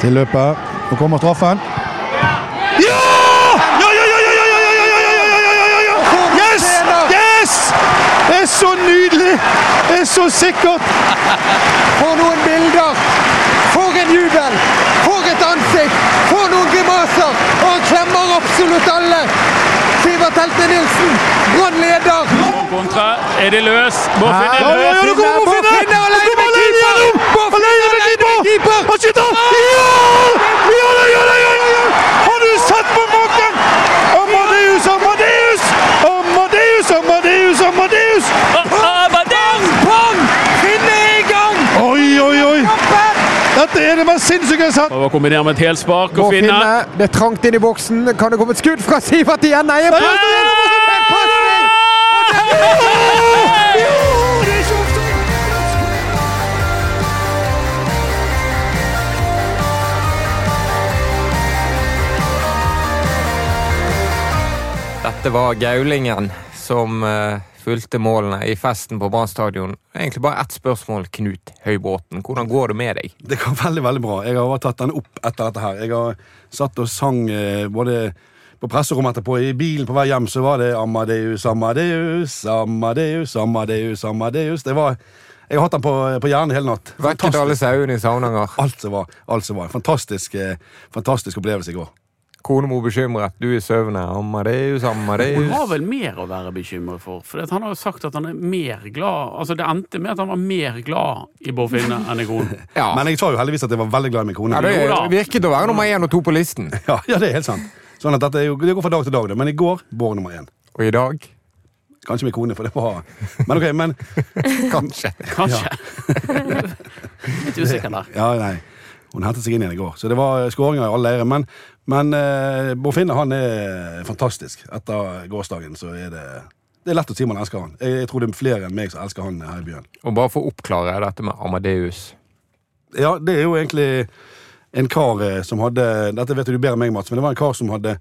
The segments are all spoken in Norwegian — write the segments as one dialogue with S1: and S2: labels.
S1: til løpet. Nå kommer straffen. Ja! Ja, ja, ja, ja, ja, ja, ja, ja, ja, ja, ja, ja, ja, ja! Yes! Yes! Det er så nydelig! Det er så sikkert!
S2: For noen bilder! For en jubel! For et ansikt! For noen grimaser! Og han klemmer absolutt alle! Sivert Helte Nilsen, Brann leder!
S3: Kontra. Er de løs? Må finne
S1: Ja,
S2: keeper!
S1: Han skyter! Ja! Ja da, ja da, ja ja! Har du sett på maken? Amadeus, Amadeus! Amadeus, Amadeus, Amadeus!
S3: Amadeus!
S2: Pang! Finne i gang!
S1: Oi, oi, oi! Dette er det mest sinnssyke jeg har sett!
S3: Prøver kombinere med et helspark og finne.
S2: Finne, det er trangt inn i boksen. Kan det komme et skudd fra Sivert igjen? Nei,
S4: Dette var Gaulingen som uh, fulgte målene i festen på Brann stadion. Egentlig bare ett spørsmål, Knut Høybråten. Hvordan går det med deg?
S5: Det går veldig veldig bra. Jeg har tatt den opp etter dette her. Jeg har satt og sang eh, både på presserommet etterpå, i bilen på vei hjem, så var det Amadeus, Amadeus, Amadeus, Amadeus, Amadeus. Det var Jeg har hatt den på, på hjernen hele natt.
S4: Vekket alle sauene i Saunanger.
S5: Alt som var. Alt som var. Fantastisk, eh, fantastisk opplevelse i går.
S4: Konemo bekymret, du i søvne. Amadeus,
S3: Hun har vel mer å være bekymret for. For han har jo sagt at han er mer glad Altså Det endte med at han var mer glad i Bård Finne enn i kona.
S4: Ja.
S5: Men jeg sa jo heldigvis at jeg var veldig glad i min kone.
S4: ja, det virket å være nummer én og to på listen.
S5: Ja, ja, det er helt sant. Sånn at dette er jo, Det går fra dag til dag, det. men i går Bård nummer én.
S4: Og i dag
S5: Kanskje min kone, for det var Men ok, men
S4: kanskje.
S3: Kanskje. Litt usikker der.
S5: Ja, nei. Hun hentet seg inn igjen i går. Så det var skåringer i alle leirer. Men, men eh, Bofinne Finne han er fantastisk. Etter gårsdagen så er det Det er lett å si man elsker han. Jeg, jeg tror det er flere enn meg som elsker han her i byen.
S4: Og bare for å oppklare dette med Amadeus.
S5: Ja, det er jo egentlig en kar eh, som hadde Dette vet du bedre enn meg, Mats, men det var en kar som hadde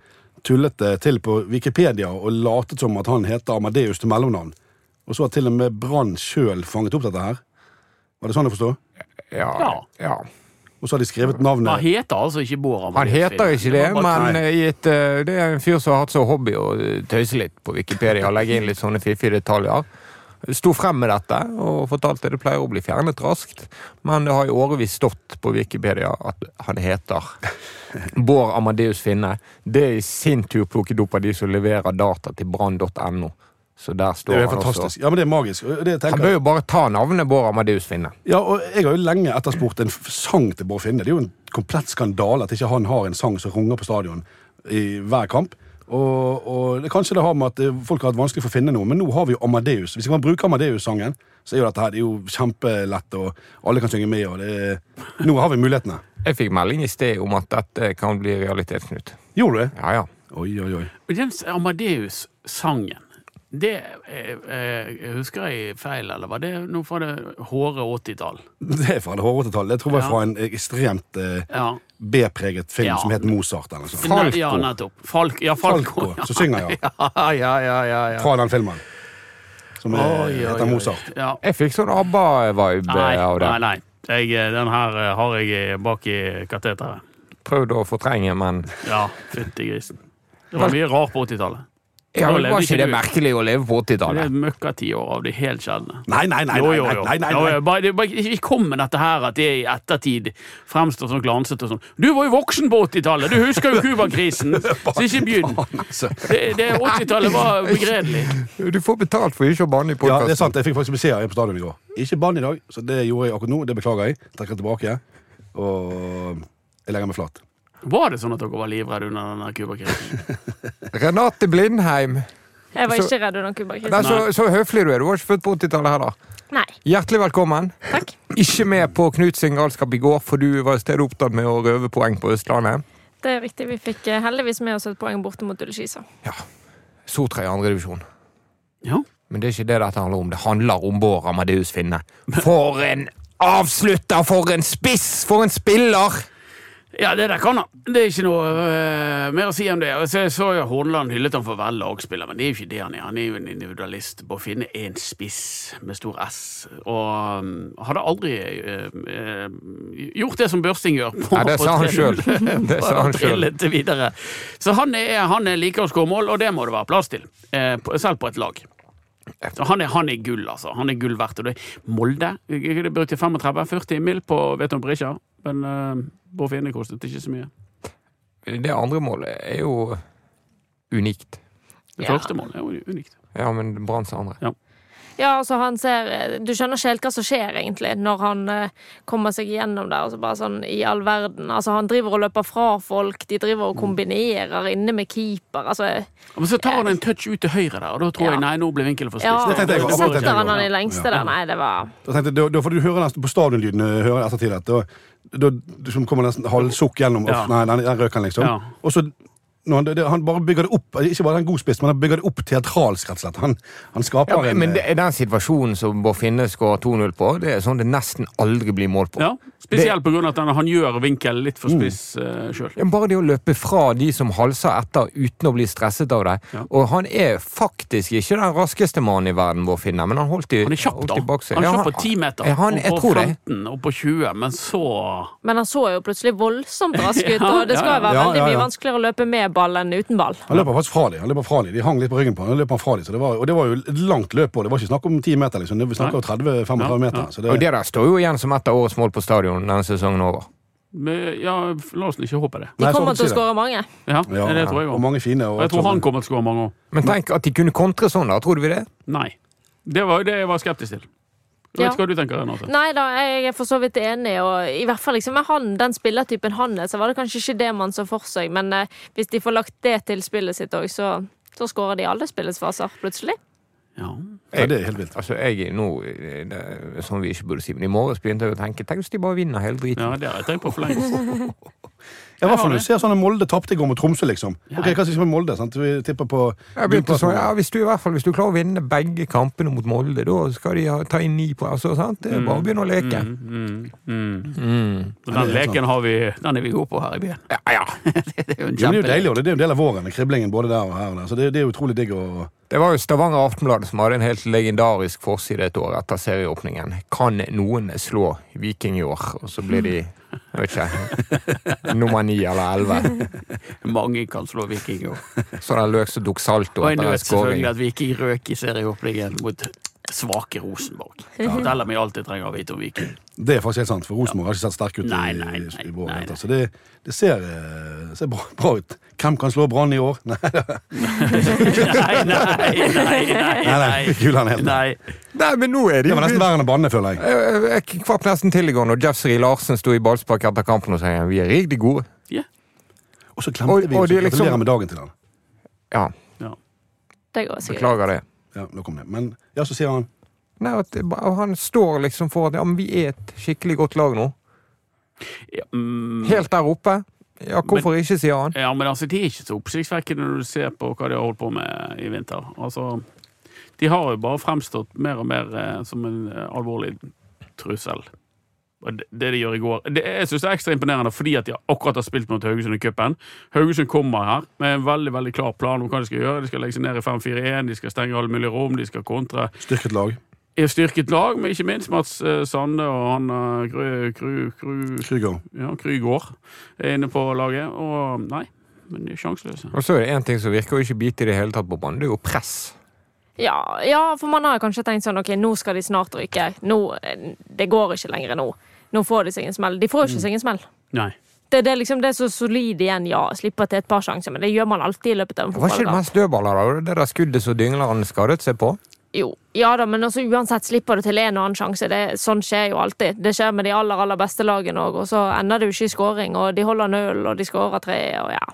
S5: tullet det til på Wikipedia og latet som at han heter Amadeus til mellomnavn. Og så har til og med Brann sjøl fanget opp dette her. Var det sånn å forstå?
S4: Ja.
S3: Ja.
S5: Og så har de skrevet navnet.
S3: Han heter altså ikke Bård
S4: Han heter ikke det, men et, eh, det er en fyr som har hatt som hobby å tøyse litt på Wikipedia og legge inn litt sånne fiffige detaljer. Sto frem med dette og fortalte det pleier å bli fjernet raskt, men det har i årevis stått på Wikipedia at han heter Bård Amadeus Finne. Det er i sin tur plukket opp av de som leverer data til brann.no. Så der står
S5: Det er
S4: han også.
S5: fantastisk. Ja, men det er magisk. Det
S4: Han bør jo bare ta navnet Bård Amadeus Finne.
S5: ja, og jeg har jo lenge etterspurt en sang til Bård Finne. Det er jo en komplett skandale at ikke han har en sang som runger på stadion i hver kamp. Og, og det, kanskje det har med at eh, folk har hatt vanskelig for å finne noe, men nå har vi jo Amadeus. Hvis vi kan bruke Amadeus-sangen, så er jo dette her det er jo kjempelett, og alle kan synge med. og det er, Nå har vi mulighetene.
S4: Jeg fikk melding i sted om at dette kan bli realitet, Knut.
S5: Gjorde du det?
S4: Ja, ja.
S5: Oi, oi, oi.
S3: Og Jens Amadeus-sangen, det eh, eh, husker jeg feil, eller var det noe fra det hårde 80-tall?
S5: Det er fra det hårde 80-tallet. Det tror jeg var
S3: Ja.
S5: fra en ekstremt eh,
S3: Ja.
S5: B-preget film
S3: Ja.
S5: som het Mozart. eller sånt.
S4: Falco.
S3: Ja, nettopp. Falk, ja, Falco.
S5: Falco, som synger, ja.
S3: ja, ja, ja.
S5: Fra den filmen. Som er,
S3: Oi, oi,
S5: heter. Mozart.
S3: Ja.
S4: Jeg fikk sånn ABBA-vibe av det.
S3: nei, nei. Jeg, eh, den her eh, har jeg bak i kateteret.
S4: Prøvd å fortrenge, men
S3: Ja, fytti grisen. Det var mye rart på 80-tallet.
S4: Ja, det var
S3: ikke
S4: det merkelig å leve på 80-tallet?
S3: Det er
S4: 80-tallet?
S3: møkkatiår av de helt sjeldne.
S5: Nei, nei, nei. Nei, nei, nei, nei, nei.
S3: bare- bare- Ikke kom med dette her at det i ettertid fremstår sånn glansete og sånn. Du var jo voksen på 80-tallet! Du husker jo Cuba-krisen! Så ikke begynn.
S5: Altså.
S3: Det, det 80-tallet var begredelig.
S4: Du får betalt for ikke å banne i
S5: Ja, det er sant. Jeg fikk faktisk beskjed av en på stadion i går. Ikke bann i dag, så det gjorde jeg akkurat nå. Det beklager jeg. Trekker tilbake. Og jeg legger meg flat.
S3: Var det sånn at dere var livredde under denne Cuba-krisen?
S4: Renate Blindheim.
S6: Jeg var
S4: Så-
S6: ikke redd under Cuba-krisen.
S4: Så, så høflig du er. Du var ikke født på 80-tallet heller.
S6: Nei.
S4: Hjertelig velkommen.
S6: Takk.
S4: Ikke med på Knut sin galskap i går, for du var i stedet opptatt med å røve poeng på Østlandet.
S6: Det er riktig. Vi fikk eh, heldigvis med oss et poeng borte mot Ullskisa.
S4: Sotra i andredivisjon.
S3: Ja.
S4: Men det er ikke det dette handler om. Det handler om Bård Amadeus Finne. For en avslutter! For en spiss! For en spiller!
S3: Ja, det der kan han. Det er ikke noe uh, mer å si om det. Og så så jo Horneland hyllet han for å være lagspiller, men det er jo ikke det han er. Han er jo en individualist på å finne én spiss med stor S. Og um, hadde aldri uh, øh, gjort det som Børsting gjør. på-
S4: Nei, det sa han selv. Det sa han
S3: sjøl. Så han, er, han er liker å skåre mål, og det må det være plass til. uh, selv på et lag. Så han er, han er gull, altså. Han er gull verdt. Og det, Molde jeg- jeg brukte 35-40 mil på vet om Brisja, men uh, Bård Finne kostet ikke så mye.
S4: Det andre målet er jo unikt.
S3: Det
S6: Ja.
S3: første målet er jo unikt.
S4: Ja, men Branns andre.
S6: Ja, altså han ser Du skjønner ikke helt hva som skjer, egentlig, når han eh, kommer seg gjennom der. Altså bare sånn i all verden. Altså, han driver og løper fra folk, de driver og kombinerer inne med keeper. Altså,
S3: Men så tar han en touch ut til høyre der, og da tror
S6: Ja.
S3: jeg nei, nå blir vinkelen for
S6: ja,
S5: tenkte jeg også.
S6: setter han han i lengste
S5: Ja.
S6: der. Nei, det var
S5: Da, tenkte, da, da får du høre på stadionlyden eh, ettertid at da, da som kommer nesten halvsukk gjennom.
S3: Ja.
S5: Nei, den, den røk han liksom.
S3: Ja.
S5: Og så han, det, han bare bygger det opp, ikke bare en god spiss, men han bygger det opp teatralsk, rett og slett. Han, han skaper
S4: Ja, men,
S5: en
S4: men det, den situasjonen som Bård Finne skårer 2-0 på, det er sånn det nesten aldri blir mål på.
S3: Ja, Spesielt av at han, han gjør vinkelen litt for spiss uh, sjøl.
S4: Ja, Bare det å løpe fra de som halser etter uten å bli stresset av det.
S3: Ja.
S4: Og han er faktisk ikke den raskeste mannen i verden, Bård Finne, men han holdt i
S3: Han er kjapp, da. Han er kjapp på 10 meter,
S4: Ja, han,
S3: og
S4: jeg
S3: på
S4: tror det.
S3: 15 og på 20, men så
S6: Men han så jo plutselig voldsomt rask ut,
S3: Ja,
S6: og det skal
S3: ja,
S6: jo være
S5: ja.
S6: veldig mye vanskeligere å løpe med ball enn uten ball.
S5: Han løper faktisk fra dem. Han løper fra dem. De hang litt på ryggen på han. han løper han fra dem, så det var, og det var jo et langt løp på. Det var ikke snakk om 10 meter, liksom. Vi snakker om 30-35
S3: Ja,
S5: meter.
S3: ja.
S5: Det...
S4: Og
S5: det,
S4: der står jo igjen som et av årets mål på stadion denne sesongen over.
S3: men, Ja, la oss ikke håpe det.
S6: De kommer til å skåre mange.
S3: Ja,
S5: ja,
S3: det tror jeg
S5: og mange fine.
S3: Og jeg tror han kommer til å skåre mange òg.
S4: Men tenk at de kunne kontre sånn, da. Tror du vi det?
S3: Nei. Det var jo det jeg var skeptisk til. Jeg
S6: Ja.
S3: hva du tenker, Renate.
S6: Nei da, jeg er for så vidt enig, og i hvert fall liksom med han, den spillertypen han er, så var det kanskje ikke det man så for seg, men eh, hvis de får lagt det til spillet sitt òg, så, så skårer de alle spillets faser, plutselig.
S3: Ja.
S5: ja, det er helt vilt.
S4: Altså, jeg nå det er Som vi ikke burde si, men i morges begynte jeg å tenke Tenk hvis de bare vinner hele driten.
S3: ja, det har jeg tenkt på for lengst.
S5: Ja, I hvert fall du ser sånne Molde tapte i går mot Tromsø, liksom. Ok, Hva skal vi med Molde? sant? Vi tipper på
S4: sånn, ja, hvis du i hvert fall hvis du klarer å vinne begge kampene mot Molde, da skal de ha, ta inn ni poeng. Altså, sant? Det er bare å begynne å leke.
S3: Mm, mm.
S4: Mm.
S3: Så Den leken har vi, den er vi gode på her i byen.
S4: Ja, ja.
S3: det er jo en
S5: Jo, det er jo deilig, og det er jo en del av våren. Kriblingen både der og her. og der. Så det, det er utrolig digg å
S4: Det var jo Stavanger Aftenblad som hadde en helt legendarisk forside et år etter serieåpningen. Kan noen slå Viking i år? Og så blir de jeg vet ikke, nummer ni eller elleve.
S3: Mange kan slå Viking òg.
S4: Så den løk som tok salto
S3: Og jeg
S4: etter en
S3: nøt selvfølgelig at Viking røk i serieåpningen mot svake Rosenborg. Det forteller meg alt jeg trenger å vite om Viking.
S5: Det er faktisk helt sant, for Rosenborg har ikke sett sterk ut i,
S3: Nei, nei, nei,
S5: i vår.
S3: nei, nei.
S5: Så det, det ser, eh, ser bra, bra ut. Hvem kan slå Brann i år? Nei,
S3: Nei, nei, nei, nei,
S5: nei,
S3: nei.
S5: Kulan
S3: nei.
S4: Nei, men nå er de
S5: Det var nesten verre enn å banne, føler jeg.
S4: Jeg, jeg kvapp nesten til i går når Jeff Seri Larsen sto i ballspark etter kampen og sa vi er riktig gode.
S3: Ja.
S5: Og så glemte
S4: Og-
S5: vi å
S4: liksom-
S5: gratulere med dagen til han.
S4: Ja,
S6: Det går sikkert.
S4: beklager det.
S5: Ja, nå kom det. Men ja, så sier han
S4: Nei, at han står liksom for at ja, men vi er et skikkelig godt lag nå.
S3: Ja, mm,
S4: Helt der oppe. Ja, hvorfor ikke, sier han.
S3: ja, men altså, de er ikke så oppsiktsvekkende når du ser på hva de har holdt på med i vinter. Altså, de har jo bare fremstått mer og mer eh, som en eh, alvorlig trussel. Og det, det de gjør i går det, Jeg synes det er ekstra imponerende fordi at de akkurat har spilt mot Haugesund i cupen. Haugesund kommer her med en veldig veldig klar plan om hva de skal gjøre. De skal legge seg ned i 5-4-1, de skal stenge alle mulige rom, de skal kontre.
S5: styrket lag.
S3: Er styrket lag, men ikke minst Mats eh, Sande og han Krygård Kru, Kru, Kru, ja, Krygård er inne på laget. Og nei, men de er sjanseløse.
S4: Og så er det én ting som virker å ikke bite i det hele tatt på banen. Det er jo press.
S6: Ja, ja, for man har kanskje tenkt sånn ok, nå skal de snart ryke. Nå, eh, det går ikke lenger nå. Nå får de seg en smell. De får
S3: Mm.
S6: ikke seg en smell.
S3: Nei.
S6: Det, det, liksom, det er så solid igjen, ja. Slipper til et par sjanser, men det gjør man alltid i løpet av en
S4: var ikke det
S6: fotballkamp.
S4: mest dødballer, da? Det der skuddet som Dyngleren skadet seg på?
S6: Jo, ja da, men også, uansett slipper du til en og annen sjanse. Det, sånn skjer jo alltid. Det skjer med de aller aller beste lagene òg, og så ender det jo ikke i skåring. Og de holder null, og de skårer tre, og ja.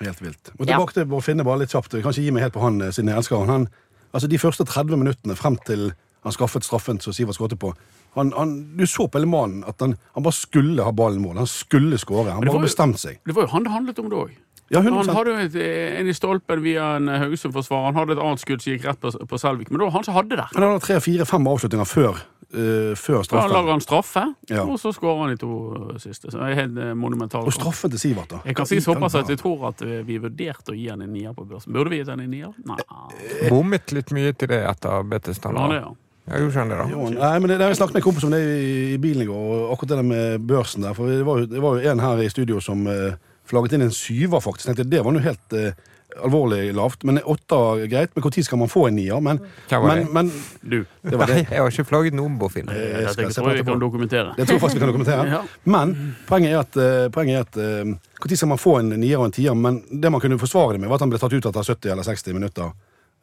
S5: Helt vilt. Og
S6: Ja.
S5: tilbake til å finne bare litt kjapt. Jeg kan ikke gi meg helt på han, eh, siden jeg elsker han. han. Altså, De første 30 minuttene frem til han skaffet straffen som Sivert skåret på han, han, Du så på hele mannen at han, han bare skulle ha ballen mål. Han skulle skåre. Han bare bestemte seg.
S3: Det var jo han det handlet om da òg.
S5: Ja,
S3: Han hadde jo et, en i stolpen via en Haugesund-forsvarer. Han hadde et annet skudd som gikk rett på, på Selvik. Men det var han som hadde det.
S5: Han hadde tre, fire, fem avslutninger før eh, før
S3: Da lager han straffe,
S5: Ja.
S3: og så skårer han de to eh, siste. Så det er helt eh, monumentalt.
S5: Og straffen til Sivert, da.
S3: Jeg kan si såpass at jeg tror at vi vurderte å gi han en nier på børsen. Burde vi gitt han en nier? Nei.
S4: Bommet litt mye til det etter Bettestad.
S3: Ja, ja.
S4: Jeg gjorde ikke det, da.
S5: Jo, nei, men det, det jeg snakket med en kompis om det i, i bilen i går, og akkurat det der med børsen der. For det var det var jo en her i studio som eh, flagget inn en syver, faktisk. Tenkte, det var jo helt eh, alvorlig lavt. Men åtte er greit. Men når skal man få en nier? Men,
S4: Hva var
S5: men,
S4: det?
S5: men
S3: Du.
S5: det var
S4: Nei,
S5: det.
S4: jeg har ikke flagget noen på Finn.
S5: Jeg skal se
S3: tror jeg vi kan dokumentere.
S5: Det tror jeg faktisk vi kan dokumentere.
S3: Ja.
S5: Men poenget er at, eh, poenget er at eh, Når skal man få en nier og en tier? Men det man kunne forsvare det med, var at han ble tatt ut etter 70 eller 60 minutter.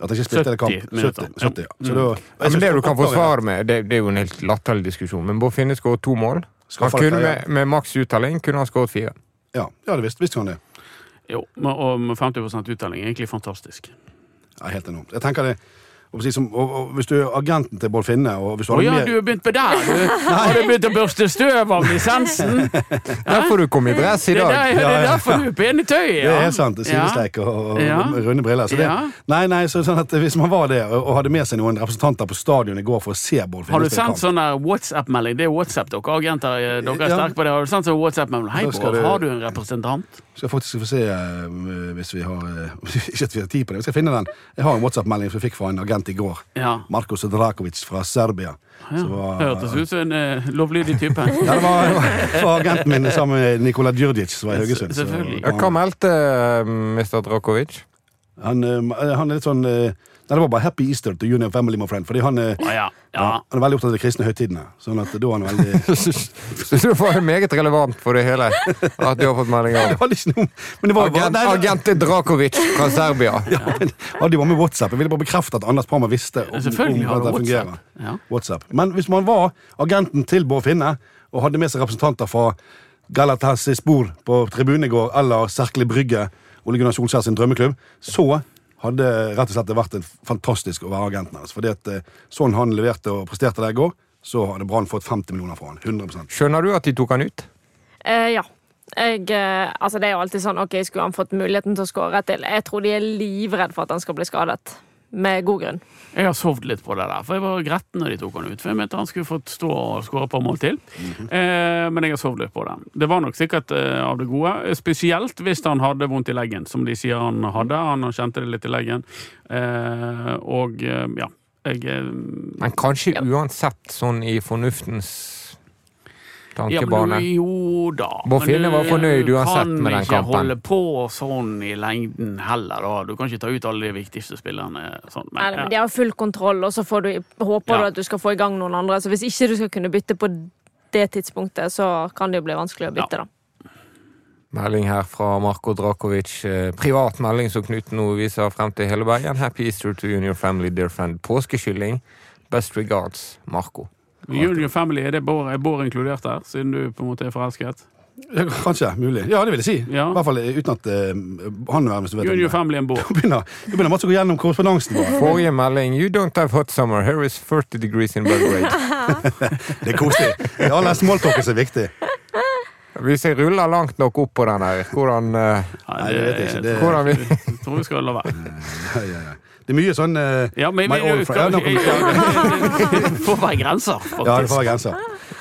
S5: At han ikke spilte hele
S3: 70
S5: kamp. 70,
S3: minutter.
S5: 70, ja. Så
S3: det,
S5: var-
S4: Ja, men det du kan forsvare med, det, det er jo en helt latterlig diskusjon, men Bård Finne skåret to mål. Han
S5: Skaffa det
S4: kunne med, med maks uttelling kunne han skåret fire.
S5: Ja, ja det visste, visste han det.
S3: Jo, og med 50% uttelling er egentlig fantastisk.
S5: Ja, helt enormt. Jeg tenker det som, og, og, Hvis du er agenten til Bård Finne og hvis du
S3: Å ja,
S5: med...
S3: du har begynt på der, du! Har du begynt å børste støv av lisensen?
S4: Derfor du kom i dress i
S3: Det er,
S4: dag.
S3: der, det er derfor du er pen i tøyet,
S5: Det er helt sant. Sidesleik og, og,
S3: Ja.
S5: og runde briller. Så det,
S3: Ja.
S5: nei, nei, så, sånn at Hvis man var det og, hadde med seg noen representanter på stadion i går for å se Bård Finne
S3: Har du sendt sånn WhatsApp-melding? Det er WhatsApp, dere agenter. eh, Dere er
S5: Ja.
S3: sterke på det. Har du sendt sånn WhatsApp-melding? Hei, Bård,
S5: du-
S3: har du en representant?
S5: Skal faktisk få se eh, hvis vi har eh, Ikke at vi har tid på det, vi skal finne den. Jeg har en WhatsApp-melding som vi fikk fra en agent i går.
S3: Ja.
S5: Markos Drakovic fra Serbia. Ja, var-
S3: Hørtes ut som en eh, lovlydig type.
S5: Ja, det var, det var, agenten min sammen med Nikola Djurdjic som var i Haugesund.
S4: Hva meldte uh, Mr. Drakovic?
S5: Han, uh, han er litt sånn eh, Nei, det var bare 'Happy Easter to Junior family, my friend'. Fordi han, er,
S3: Å ja. ja.
S5: han er veldig opptatt av de kristne høytidene. Sånn at da er han veldig
S4: Så det var meget relevant for det hele at du har fått melding om
S5: var det var
S4: Agent,
S5: nei, nei,
S4: Agent Drakovic fra Serbia.
S5: ja, men Hadde jo bare med WhatsApp. Jeg ville bare bekrefte at Anders Parma visste om, om at det fungerer.
S3: WhatsApp. Ja.
S5: WhatsApp. Men hvis man var agenten til Bård Finne og hadde med seg representanter fra Galatasaray på tribunen i går, eller Serkelig Brygge, Ole Gunnar Solskjær sin drømmeklubb, så hadde rett og slett vært en fantastisk å være agenten hans. Fordi at eh, sånn han leverte og presterte der i går, så hadde Brann fått 50 millioner fra han. 100%
S4: Skjønner du at de tok han ut?
S6: Eh, ja. Jeg, eh, altså det er jo alltid sånn OK, skulle han fått muligheten til å skåre til? Jeg tror de er livredd for at han skal bli skadet. Med god grunn.
S3: Jeg har sovet litt på det der, for jeg var gretten når de tok han ut. For jeg mente han skulle fått stå og skåre et par mål til. eh, men jeg har sovet litt på det. Det var nok sikkert eh, av det gode. Spesielt hvis han hadde vondt i leggen, som de sier han hadde. Han kjente det litt i leggen. Eh, og eh, ja. Jeg, eh,
S4: Men kanskje uansett sånn i fornuftens
S3: ja,
S4: tankebane.
S3: Ja, jo da. Du
S4: var fornøyd uansett med den
S3: kan ikke holde på sånn i lengden heller, da. Du kan ikke ta ut alle de viktigste spillerne sånn.
S6: Nei,
S3: Men,
S6: men. De har full kontroll, og så får du, håper
S3: Ja.
S6: du at du skal få i gang noen andre. Så hvis ikke du skal kunne bytte på det tidspunktet, så kan det jo bli vanskelig å bytte, da.
S4: Melding her fra Marko Drakovic. eh, Privat melding som Knut nå viser frem til hele Bergen. Happy Easter to you and your family, dear friend. Påskekylling. Best regards, Marco.
S3: Junior Family, er det Bård, er Bård inkludert der, siden du på en måte er forelsket?
S5: Ja, Kanskje. Mulig. Ja, det vil jeg si.
S3: Ja.
S5: I hvert fall eh, uten at uh, han er hvis du vet
S3: Junior family en Bård.
S5: Nå begynner, nå begynner Mats å gå gjennom korrespondansen vår.
S4: Forrige melding. You don't have hot summer. Here is 40 degrees in Belgrade.
S5: Det er koselig. Det aller smalltalket som er viktig.
S4: Hvis jeg ruller langt nok opp på den her, hvordan uh,
S5: Nei, det vet jeg ikke. Det,
S4: Hvordan vi
S3: Jeg tror vi skal la være.
S5: ja, ja, ja. Det er mye sånn uh,
S3: Ja, men
S5: My old friend.
S3: Det får være grenser, faktisk.
S5: Ja, det får være grenser.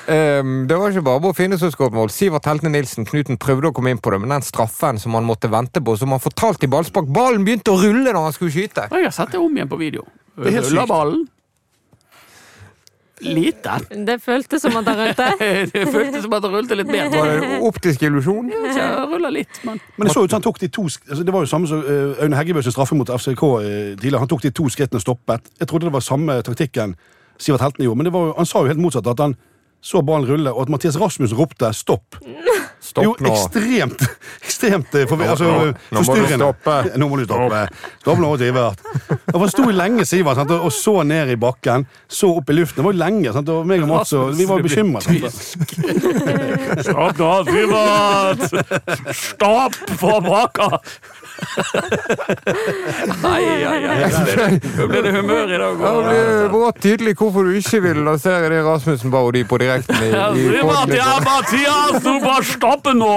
S4: Um, Det var ikke bare Bård Finne som skåret mål. Sivert Heltene Nilsen Knuten prøvde å komme inn på det, men den straffen som han måtte vente på, som han fortalte i ballspark Ballen begynte å rulle når han skulle skyte!
S3: Jeg har sett det om igjen på video. Ruller ballen. Lite.
S6: Det føltes som at han rullte?
S3: Det føltes som at det rullte litt mer.
S4: Var det en optisk illusjon?
S3: Ja, ruller litt, men
S5: Men det så ut som han tok de to altså Det var jo samme som eh, Aune Heggebøs straffe mot FCK eh, tidligere. Han tok de to skrittene og stoppet. Jeg trodde det var samme taktikken Sivert Heltene gjorde, men det var han sa jo helt motsatt. At han så ballen rulle, og at Mathias Rasmus ropte 'stopp'.
S4: Stopp
S5: jo,
S4: nå.
S5: ekstremt ekstremt eh, forvi-
S4: Nå-
S5: altså,
S4: nå- nå må du stoppe.
S5: Nå må du stoppe. Stopp nå, Sivert. Og Han sto lenge, Sivert, sant? og så ned i bakken. Så opp i luften. Det var jo lenge. Sant? Og meg og Mats og, vi var jo bekymret.
S3: Stopp nå, Sivert! Stopp for baka! Nei, ja, ja. Nå ble det humør i dag.
S4: Ja, det blir bra tydelig hvorfor du ikke vil lansere det Rasmussen-parodi på direkten i, i
S3: Sivert, ja. Mathias, du bare stopp! Tape nå!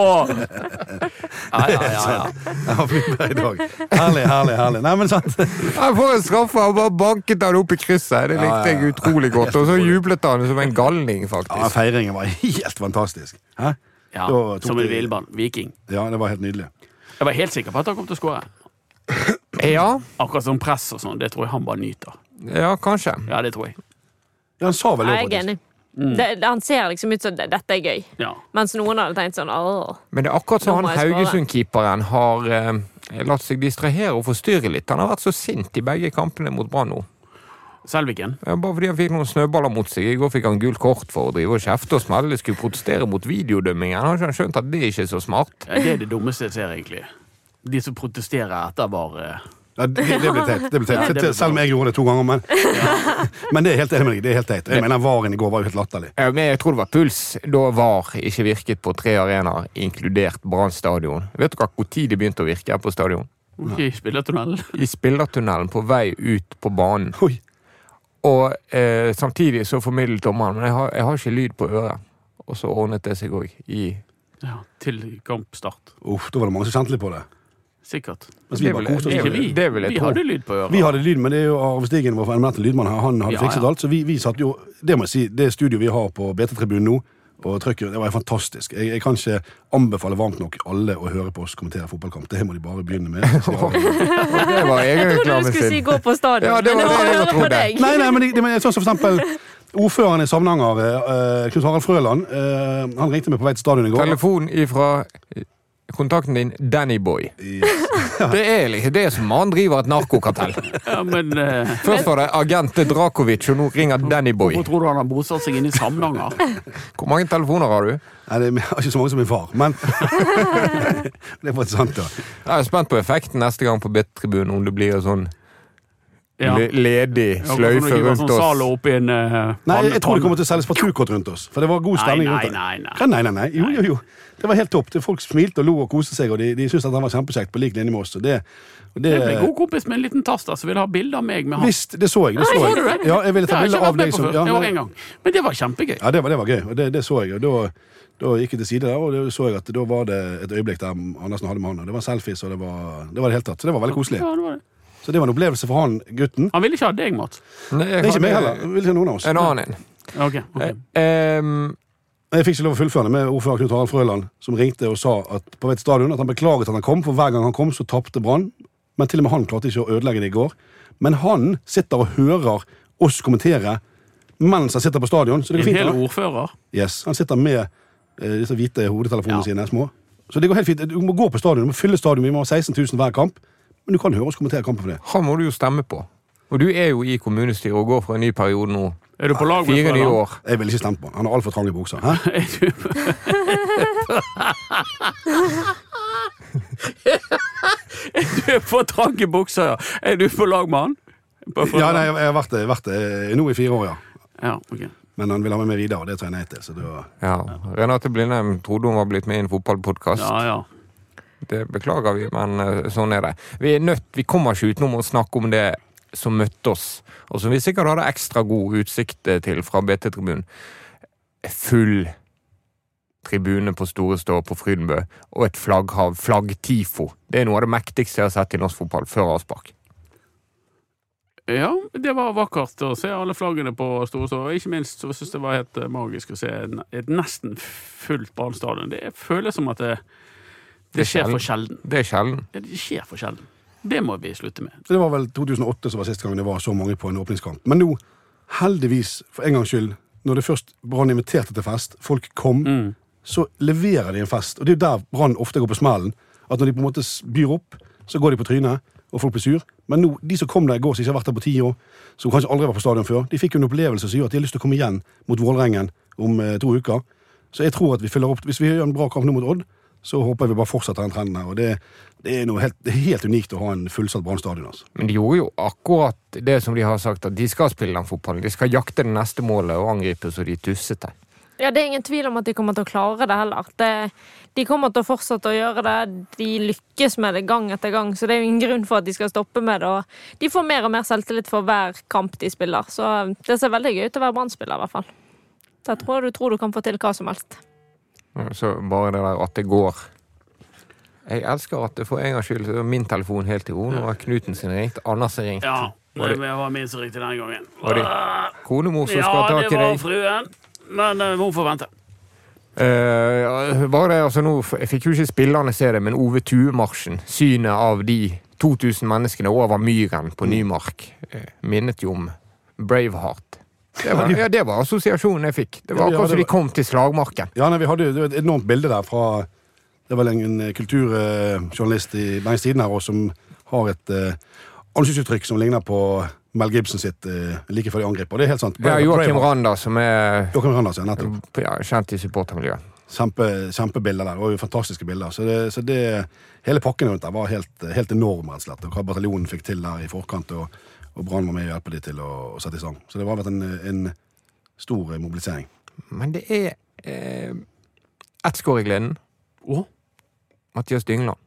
S3: Ja, ja, ja. ja.
S5: Dag. Herlig, herlig. herlig. Nei, men sant.
S4: Jeg får en straffe, han bare banket han opp i krysset. Det likte jeg utrolig godt. Og så jublet han som en galning,
S5: Ja. Feiringen var helt fantastisk. Hæ?
S3: ja som en villmann. Viking.
S5: Ja, det var helt nydelig.
S3: Jeg var helt sikker på at han kom til å skåre.
S4: Ja,
S3: Akkurat som press og sånn. Det tror jeg han bare nyter.
S4: ja, kanskje.
S3: Ja, det tror jeg.
S5: Ja, han sa vel det,
S6: Jeg er
S5: faktisk.
S6: Enig. Det, det, han ser liksom ut som det- dette er gøy.
S3: Ja.
S6: Mens noen hadde tenkt sånn åh.
S4: Men det er akkurat som han. Haugesund-keeperen har eh, latt seg distrahere og forstyrre litt. Han har vært så sint i begge kampene mot Brann nå.
S3: Selviken.
S4: Ja, Bare fordi han fikk noen snøballer mot seg. I går fikk han gult kort for å drive og kjefte og smelle. Skulle protestere mot videodømmingen. Han har ikke skjønt at det ikke er så smart.
S3: Ja, det er det dummeste jeg ser, egentlig. De som protesterer etter var eh,
S5: Ja, det, det ble teit. Det ble teit.
S3: Ja, det ble
S5: Selv om jeg gjorde det to ganger. Men, men det er helt enig med deg. Det er helt teit. Jeg mener, Varen i går var jo helt latterlig.
S4: Ja, Men jeg tror det var puls da VAR ikke virket på tre arenaer, inkludert Brann stadion. Vet dere når tid de begynte å virke her på stadion?
S3: i spillertunnelen.
S4: I spillertunnelen på vei ut på banen.
S5: Oi.
S4: Og eh, samtidig så formidlet dommeren Men jeg har, jeg har ikke lyd på øret. Og så ordnet det seg òg i
S3: Ja, til kampstart.
S5: Uff, da var det mange som kjente litt på det.
S3: Sikkert.
S5: Mens vi
S4: Det
S5: bare koste oss.
S4: det
S3: vi.
S4: det vil jeg
S3: vi
S4: tro.
S3: hadde lyd på øret.
S5: Vi hadde lyd, men det er jo Arve Stigen, vår eminente lydmann, her, han hadde
S3: Ja,
S5: fikset
S3: ja.
S5: alt. Så vi, vi satt jo Det må jeg si, det studioet vi har på BT-tribunen nå, og trykket, det var fantastisk. Jeg, jeg kan ikke anbefale varmt nok alle å høre på oss kommentere fotballkamp. Det må de bare begynne med. det var egen
S4: reklame det var
S6: Jeg trodde du skulle si gå på stadion,
S4: Ja, det
S6: men
S4: var
S6: det var
S4: det jeg
S6: høre på deg.
S5: Nei, nei, men, det, det, men sånn som for eksempel ordføreren i Samnanger, eh, Knut Harald Frøland, eh, han ringte meg på vei til stadion i går.
S4: Telefon ifra kontakten din, Danny Boy.
S5: Yes.
S4: Det er liksom det som han driver et narkokartell.
S3: Ja, men uh,
S4: Først var det agent Drakovic, og nå ringer Danny Boy.
S3: Hvorfor tror du han har bosatt seg inne i Samnanger?
S4: Hvor mange telefoner har du?
S5: Nei, det er ikke så mange som min far, men Det er faktisk sant, da.
S4: Jeg er spent på effekten neste gang på Bitt-tribunen, om det blir en sånn
S3: Ja.
S4: ledig sløyfe rundt
S3: sånn
S4: oss.
S3: En uh,
S5: Nei, jeg tror det kommer til å selges partukort rundt oss. For det var god stemning rundt det.
S3: nei, nei,
S5: nei. Jo, jo, jo. Det var helt topp. Folk smilte og lo og koste seg, og de, de syntes at han var kjempekjekt på lik linje med oss. Og det, og det,
S3: Jeg ble god kompis med en liten taster som ville ha bilde av meg med han.
S5: Visst, det så jeg. Det så
S3: Nei,
S5: jeg. Ja, jeg ville ta bilde av deg som ja,
S3: men... Men det var kjempegøy.
S5: ja, det var, det var gøy, og det, det så jeg. Og da, da gikk jeg til side der, og da så jeg at da var det et øyeblikk der Andersen hadde med han. og Det var selfies, og det var det var det hele tatt. Så det var veldig koselig.
S3: Ja, det var det.
S5: Så det var en opplevelse for han gutten.
S3: Han ville ikke ha deg, Mats.
S4: Nei, jeg
S5: Det er ikke meg heller. Vil ikke noen av oss.
S4: En annen en.
S3: Ok, ok.
S4: Eh, ehm,
S5: Jeg fikk ikke lov å fullføre det med ordfører Knut Harald Frøland, som ringte og sa at på et stadion at han beklaget at han kom, for hver gang han kom, så tapte Brann. Men til og med han klarte ikke å ødelegge det i går. Men han sitter og hører oss kommentere mens han sitter på stadion. Så det
S3: En
S5: går fint.
S3: hel
S5: da.
S3: ordfører.
S5: Yes, Han sitter med eh, disse hvite hodetelefonene
S3: Ja.
S5: sine, små. Så det går helt fint. Du må gå på stadion, du må fylle stadion. Vi må ha 16 000 hver kamp. Men du kan høre oss kommentere kampen for det.
S4: han må du jo stemme på. Og du er jo i kommunestyret og går for en ny periode nå.
S3: Er du på lag med
S4: Fire nye
S3: Frøland?
S4: år.
S5: Jeg ville ikke stemt på han. Han har altfor trange bukser. Hæ?
S3: Er du for trang i trange bukser, ja. Er du på lag med han? På Frøland?
S5: Ja, nei, jeg har vært det, vært det nå i fire år, ja.
S3: Ja, okay.
S5: Men han vil ha med meg videre, og det tar jeg nei til. Så det var...
S4: Ja. Renate Blindheim trodde hun var blitt med i en fotballpodkast.
S3: Ja, ja.
S4: Det beklager vi, men eh, sånn er det. Vi er nødt, vi kommer ikke utenom å snakke om det som møtte oss, og som vi sikkert hadde ekstra god utsikt eh, til fra BT-tribunen. Full tribune på Store Stå på Frydenbø, og et flagghav, flaggtifo. Det er noe av det mektigste jeg har sett i norsk fotball før avspark.
S3: Ja, det var vakkert å se alle flaggene på Store Stå. Ikke minst så synes jeg det var helt eh, magisk å se et nesten fullt Brann stadion. Det føles som at det,
S4: Det
S3: det skjer for sjelden.
S4: Det er sjelden.
S3: Det skjer for sjelden. Det må vi slutte med.
S5: Det var vel 2008 som var siste gang det var så mange på en åpningskamp. Men nå, heldigvis, for en gangs skyld, når det først Brann inviterte til fest, folk kom,
S3: Mm.
S5: så leverer de en fest. Og det er jo der Brann ofte går på smellen. At når de på en måte byr opp, så går de på trynet, og folk blir sur. Men nå, de som kom der i går, som ikke har vært der på ti år, som kanskje aldri var på stadion før, de fikk jo en opplevelse som gjør at de har lyst til å komme igjen mot Vålerengen om eh, to uker. Så jeg tror at vi fyller opp Hvis vi gjør en bra kamp nå mot Odd, så håper jeg vi bare fortsetter den trenden her. Og det, det er noe helt, det er helt unikt å ha en fullsatt Brann stadion. Altså.
S4: Men de gjorde jo akkurat det som de har sagt, at de skal spille den fotballen. De skal jakte det neste målet og angripe så de tussete.
S6: Ja, Det er ingen tvil om at de kommer til å klare det heller. Det, de kommer til å fortsette å gjøre det. De lykkes med det gang etter gang, så det er jo ingen grunn for at de skal stoppe med det. Og de får mer og mer selvtillit for hver kamp de spiller, så det ser veldig gøy ut å være Brann-spiller, i hvert fall. Så jeg tror du tror du kan få til hva som helst.
S4: Så bare det der at det går. Jeg elsker at det for en gangs skyld er min telefon helt i ro. Nå har Knuten sin ringt, Anders har ringt.
S3: Ja,
S4: Var det
S3: var min som ringte denne gangen.
S4: Var det konemor som skal
S3: Ja,
S4: ha tak
S3: det var fruen. Men uh, hun får vente.
S4: Uh, bare det, altså nå, Jeg fikk jo ikke spillerne se det, men Ove Tue-marsjen, synet av de 2000 menneskene over myren på Nymark, eh, minnet jo om Braveheart. Det var, ja, det var assosiasjonen jeg fikk. Det var
S5: Ja, ja,
S4: akkurat som de kom til slagmarken.
S5: Ja, nei, Vi hadde jo et enormt bilde der fra Det var en, en kulturjournalist i Bergens Tidende her også, som har et uh, ansiktsuttrykk som ligner på Mel Gibson sitt uh, like før de angriper. Det er helt sant.
S4: Det er Joakim Randa som er
S5: Randers, ja,
S4: ja, kjent i supportermiljøet.
S5: Kjempe, kjempebilder der. og fantastiske bilder. Så, det, så det, hele pakken rundt der var helt, helt enorm, rett og slett. Og hva bataljonen fikk til der i forkant, og, og Brann var med og hjelpe de til å, å sette i sang. Så det har vært en, en stor eh, mobilisering.
S4: Men det er eh, ett skår i gleden.
S3: Å?
S4: Mathias Dyngland.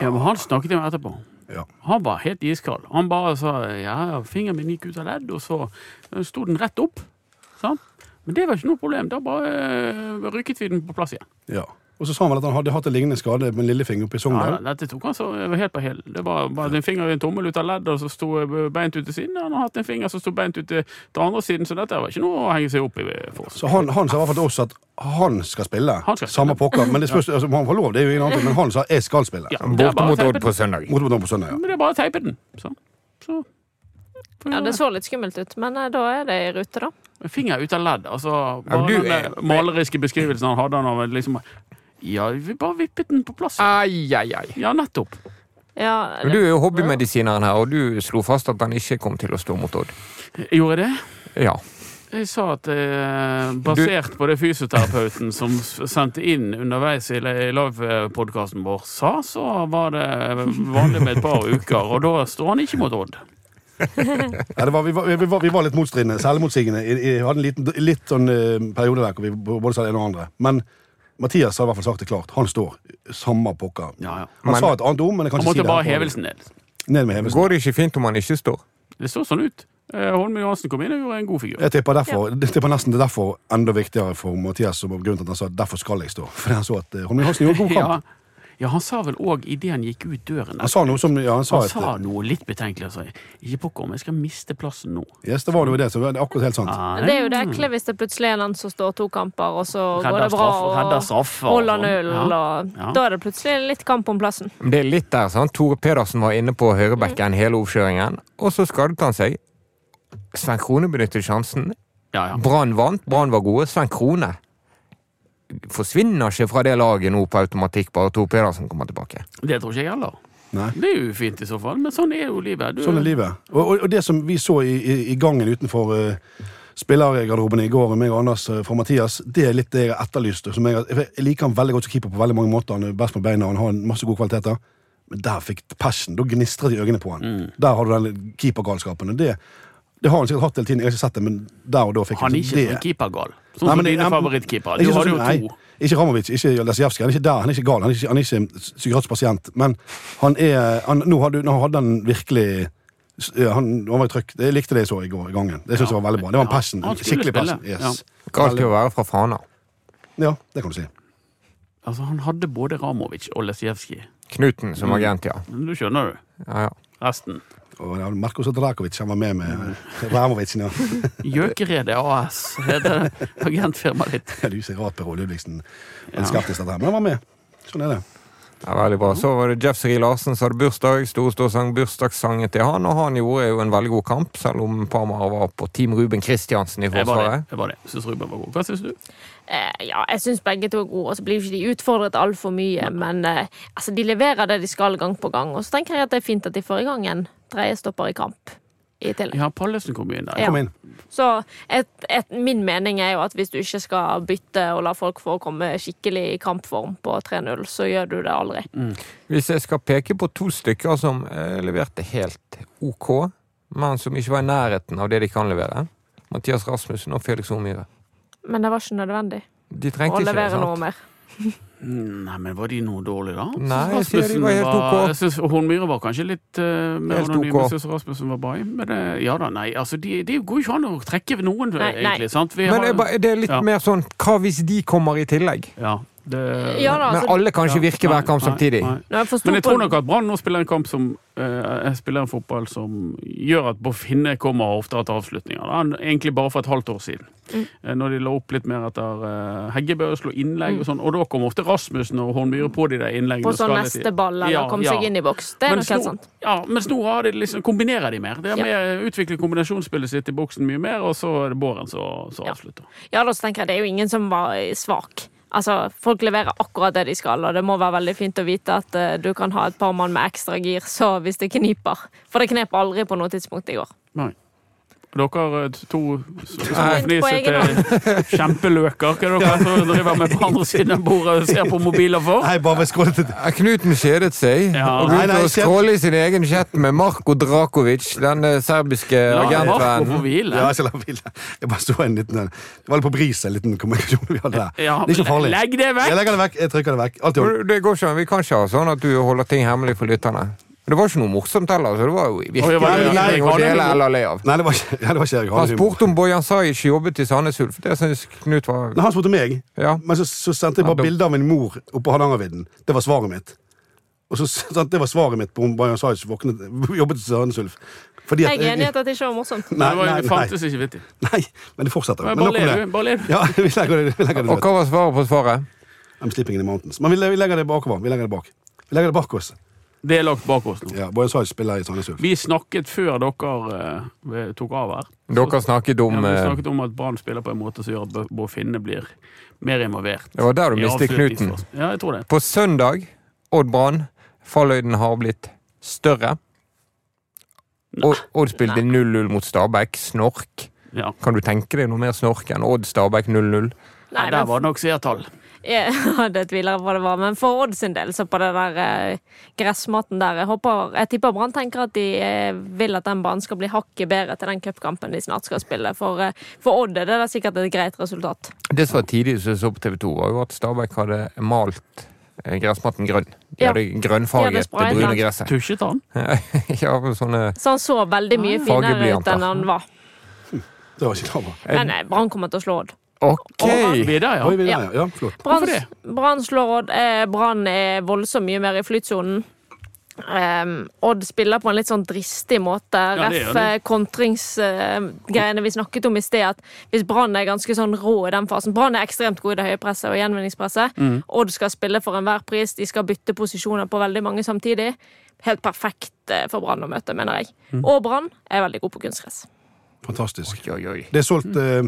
S3: Ja, men han snakket jeg med etterpå.
S5: Ja.
S3: Han var helt iskald. Han bare sa ja, fingeren min gikk ut av ledd, og så eh, sto den rett opp. Sant? Men det var ikke noe problem. Da bare eh, rykket vi den på plass igjen.
S5: ja. Og så sa han vel at han hadde hatt en lignende skade med en lillefinger oppe i
S3: Ja,
S5: Sogndal.
S3: dette tok han så helt på hæl. Det var bare en finger i en tommel ut av leddet, og så sto eh, beint ut til siden. Han har hatt en finger som sto beint ut til, andre siden, så dette var ikke noe å henge seg opp i for.
S5: Så han, han sa i hvert fall til oss at han skal spille.
S3: Han skal spille.
S5: Samme pokker. Men det spørs, altså, han får lov, det er jo ingen annen. Men han sa 'jeg skal spille'.
S3: Ja,
S4: Borte mot Odd på
S3: søndag.
S4: søndag.
S5: Mot mot på søndag, ja.
S3: Men det er bare å teipe den. Så. så.
S6: Ja, Det så litt skummelt ut, men eh, da er det i rute, da.
S3: En Finger ut av ledd. Altså,
S4: Ja, du
S3: den
S4: er-
S3: maleriske beskrivelsen han hadde av liksom Ja, vi bare vippet den på plass.
S4: Ai, ai, ai.
S3: Ja, nettopp.
S6: Ja,
S4: det... Du er jo hobbymedisineren her, og du slo fast at han ikke kom til å stå mot Odd.
S3: Gjorde jeg det?
S4: Ja.
S3: Jeg sa at eh, basert på det fysioterapeuten som sendte inn underveis i li- livepodkasten vår, sa, så var det vanlig med et par uker, og da står han ikke mot Odd.
S5: Ja, det var, vi, var, vi, var, vi var litt motstridende, selvmotsigende. Vi hadde en liten, litt sånn uh, periode der hvor vi både sa det ene og andre. Men Mathias har i hvert fall sagt det klart. Han står. Samme pokker.
S3: Ja, ja.
S5: Han
S4: Men-
S5: sa et annet ord, men jeg kan ikke si det.
S3: Han
S5: måtte bare
S3: hevelsen ned.
S5: Ned med hevelsen.
S4: Går det ikke fint om han ikke står?
S3: Det så sånn ut. Eh, Holme Johansen kom inn og gjorde en god figur.
S5: Jeg tipper, derfor, jeg tipper nesten det er derfor enda viktigere for Mathias som grunnen til at han sa 'derfor skal jeg stå'. Fordi han så at eh, Holmen Hansen gjorde en god kamp.
S3: Ja, han sa vel òg idet han gikk ut døren
S5: Han sa noe som ja, han sa
S3: Han
S5: et,
S3: sa noe litt betenkelig. Altså. Ikke pokker om jeg skal miste plassen nå.
S5: Yes, det var jo det, så det er akkurat helt sant.
S3: Nei.
S6: Det er jo det ekle hvis det plutselig er en som står to kamper, og så går det bra,
S3: straff-
S6: og
S3: straffer og
S6: holder
S3: sånn.
S6: null,
S3: Ja. Ja.
S6: da er det plutselig litt kamp om plassen.
S4: Det er litt der, sant? Tore Pedersen var inne på høyrebekken hele oppkjøringen, og så skadet han seg. Sven Krone benyttet sjansen.
S3: Ja, ja.
S4: Brann vant, Brann var gode. Sven Krone forsvinner ikke fra det laget nå på automatikk, bare Tor Pedersen kommer tilbake.
S3: Det tror ikke jeg heller.
S5: Nei.
S3: Det er jo fint i så fall, men sånn er jo livet. Du,
S5: Sånn er livet. Og, og, og det som vi så i, i, i gangen utenfor uh, spillergarderoben i går, meg og Anders uh, fra Mathias, det er litt det jeg etterlyste. Som jeg, jeg liker han veldig godt som keeper på veldig mange måter. Han er best på beina, han har en masse gode kvaliteter. Men der fikk passion. Da gnistret de øynene på han.
S3: Mm.
S5: Der har du den keepergalskapen. Og det, det har han sikkert hatt hele tiden. Jeg har ikke sett det, men der og da fikk
S3: Han ikke
S5: jeg
S3: ikke
S5: det.
S3: ikke keepergal. Sånn som dine favorittkeepere. Du
S5: sånn
S3: hadde jo
S5: nei,
S3: to.
S5: Ikke Ramovic, ikke Lesijevskij. Han er ikke der, han er ikke gal, han er ikke, han er ikke psykiatrisk pasient. Men han er han, nå, hadde, nå hadde han virkelig han, han var i trykk. Jeg likte det jeg så i går i gangen. Det synes jeg var veldig bra. Det var en
S3: Ja,
S5: passion.
S3: han
S5: Skikkelig passion. Yes.
S4: Galt til å være fra Fana.
S5: Ja, det kan du si.
S3: Altså, han hadde både Ramovic og Lesijevskij.
S4: Knuten som
S3: Mm.
S4: agent, ja.
S3: Du skjønner du.
S4: ja, ja.
S3: Resten.
S5: Og Markus Drakovic han var med med Ramovicen. Ja.
S3: Gjøkeredet AS heter agentfirmaet ditt.
S5: Det er ser rart
S3: Ja.
S5: er skeptisk til men han var med. Sånn er det.
S4: Ja, veldig bra. Så var det Jeff Seri Larsen som hadde bursdag. Store sang bursdagssangen til han, og han gjorde jo en veldig god kamp, selv om Parmar var på Team Ruben Kristiansen i
S3: Jeg var det.
S4: det,
S3: Jeg var det. Syns Ruben var god. Hva syns du?
S6: Eh, ja, jeg syns begge to er gode, og så blir jo ikke de utfordret altfor mye. Men eh, altså, de leverer det de skal gang på gang. Og så tenker jeg at det er fint at de får i gang en dreiestopper i kamp i tillegg.
S3: Ja, Pallesen kom inn der.
S6: Ja.
S5: Kom inn.
S6: Så et, et, min mening er jo at hvis du ikke skal bytte og la folk få komme skikkelig i kampform på 3-0, så gjør du det aldri.
S4: Hvis jeg skal peke på to stykker som eh, leverte helt ok, men som ikke var i nærheten av det de kan levere, Mathias Rasmussen og Felix Omyhre.
S6: Men det var ikke nødvendig
S4: De
S6: å
S4: ikke
S6: levere
S4: sant?
S6: noe mer.
S3: Nei, men var de noe dårlige, da?
S4: Nei, jeg sier de var helt ok.
S3: Jeg synes Hornmyhre var kanskje litt uh, mer anonym.
S4: ok.
S3: Jeg synes Rasmussen var bra i. Men det, ja da, nei. Altså, det de går jo ikke an å trekke noen,
S6: Nei, nei.
S3: sant? Vi
S4: Men
S3: har-
S4: det er, det er litt
S3: Ja.
S4: mer sånn Hva hvis de kommer i tillegg?
S3: Ja, det,
S6: Ja da,
S4: Men
S6: altså,
S4: alle kan ikke
S3: Ja,
S4: virke hver kamp
S3: nei,
S4: samtidig.
S3: nei.
S6: nei. jeg
S3: Men jeg tror nok at Brann nå spiller en kamp som eh, spiller en fotball som gjør at Boff Hinne kommer oftere til avslutninger. Da. Egentlig bare for et halvt år siden.
S6: Mm.
S3: Eh, Når de la opp litt mer etter eh, Heggebø slo innlegg og sånn, og da kom ofte Rasmussen og Hornbyre på de der innleggene.
S6: på sånn neste ball eller
S3: Ja,
S6: komme
S3: ja.
S6: seg inn i boks. Det er
S3: mens
S6: nok helt sant.
S3: Ja, mens nå har de liksom, kombinerer de mer. De har
S6: Ja.
S3: utviklet kombinasjonsspillet sitt i boksen mye mer, og så er det Båren som avslutter.
S6: Ja, da så tenker jeg det er jo ingen som var svak. Altså, Folk leverer akkurat det de skal, og det må være veldig fint å vite at uh, du kan ha et par mann med ekstra gir så hvis det kniper. For det knep aldri på noe tidspunkt i går.
S3: Nei. Dere eh, to småfnisete kjempeløker, hva er dere som driver med på andre siden av bordet og ser på mobiler for?
S5: Nei, bare til
S4: Eh, Knuten kjedet seg
S3: Ja.
S4: og begynte å skråle i sin egen chat med Marko Drakovic, den eh, serbiske
S3: La Ja, Marko
S4: agentvennen.
S5: Ja, jeg, skal la hvile. jeg bare sto en liten Det var litt på bris, en liten kommunikasjon vi hadde der.
S3: Ja,
S5: det er ikke farlig.
S3: Legg det vekk!
S5: Jeg legger det vekk. Jeg trykker det vekk. Alt i orden.
S4: Det går ikke, an. Vi kan ikke ha sånn at du holder ting hemmelig for lytterne. Men det var ikke noe morsomt heller, så det var jo virkelig å
S3: det
S4: dele eller le av.
S5: Nei, det var ikke, det var ikke Erik
S4: Han spurte om Bojan Sajic jobbet i Sandnes Ulf. Det syns Knut var
S5: Nei, han spurte meg,
S4: Ja.
S5: men så, så sendte jeg bare
S4: ja,
S5: bilde av min mor oppå Hardangervidda. Det var svaret mitt. Og så sant, Det var svaret mitt på om Bojan Sajic våknet jobbet i Sandnes Ulf. Fordi at
S6: Jeg er enig i at det ikke var morsomt.
S5: Nei,
S3: nei,
S5: nei,
S3: det fantes ikke vittig.
S5: nei, men det fortsetter.
S3: Men Bare
S5: det.
S3: du.
S5: Ja, vi legger det, vi legger det
S4: Og hva var svaret på svaret?
S5: I'm sleeping in the mountains. Men vi legger det bakover. Vi legger det bak. Vi legger det bak oss.
S3: Det er lagt bak oss nå.
S5: Ja, Bayan Sajic spiller i Sandnes Ulf.
S3: Vi snakket før dere eh, tok av her.
S4: Dere snakket om, Ja,
S3: vi
S4: eh,
S3: snakket om at Brann spiller på en måte som gjør at Bård Finne blir mer involvert.
S4: Det var der du mistet knuten.
S3: Ja, jeg tror det.
S4: På søndag, Odd Brann, falløyden har blitt større. Odd, Odd spilte 0-0 mot Stabæk. Snork.
S3: Ja.
S4: Kan du tenke deg noe mer snork enn Odd Stabæk 0-0?
S6: Nei,
S3: der var det nok seertall.
S6: Ja, hadde tviler på hva det var, men for Odd sin del, så på den der eh, gressmaten der Jeg håper, jeg tipper Brann tenker at de eh, vil at den banen skal bli hakket bedre til den cupkampen de snart skal spille. For, eh, for Odd er det da sikkert et greit resultat.
S4: Det som var tidlig som jeg så på TV 2, var jo at Stabæk hadde malt gressmaten gressmatten grønn. De
S6: Ja.
S4: hadde
S6: De hadde
S4: grønnfarget det brune gresset.
S3: Tusjet han?
S4: ja, sånne
S6: Så han så veldig mye finere ut enn han var.
S5: Det var ikke over.
S6: Men Brann kommer til å slå Odd.
S4: Ok!
S3: Vi der,
S5: Oi,
S3: ja.
S6: Ja.
S5: ja. ja, flott.
S6: Brann
S3: Hvorfor det?
S6: Brann slår Odd. Eh, Brann er voldsomt mye mer i flytsonen. Um, Odd spiller på en litt sånn dristig måte.
S3: Ja,
S6: Ref kontringsgreiene uh, vi snakket om i sted. At hvis Brann er ganske sånn rå i den fasen Brann er ekstremt god i det høye presset og gjenvinningspresset.
S3: Mm.
S6: Odd skal spille for enhver pris. De skal bytte posisjoner på veldig mange samtidig. Helt perfekt eh, for Brann å møte, mener jeg.
S3: Mm.
S6: Og Brann er veldig god på kunstgress.
S5: Fantastisk.
S4: Oi, oi, oi.
S5: Det er solgt eh,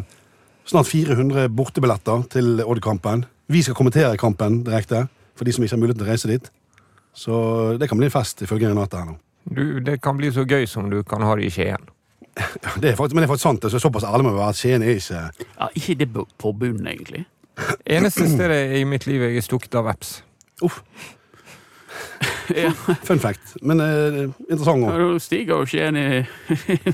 S5: snart 400 bortebilletter til Odd-kampen. Vi skal kommentere kampen direkte, for de som ikke har mulighet til å reise dit. Så det kan bli en fest, ifølge Renate her nå.
S4: Du, det kan bli så gøy som du kan ha det i Skien.
S5: Ja, det er faktisk, men det er faktisk sant. Så såpass ærlig må vi være at Skien er ikke
S3: ja ikke det på- på bunnen, egentlig.
S4: Eneste stedet i mitt liv jeg er stukket av veps.
S5: Uff.
S3: Ja.
S5: Fun fact. Men eh, interessant òg.
S3: Nå stiger jo Skien i,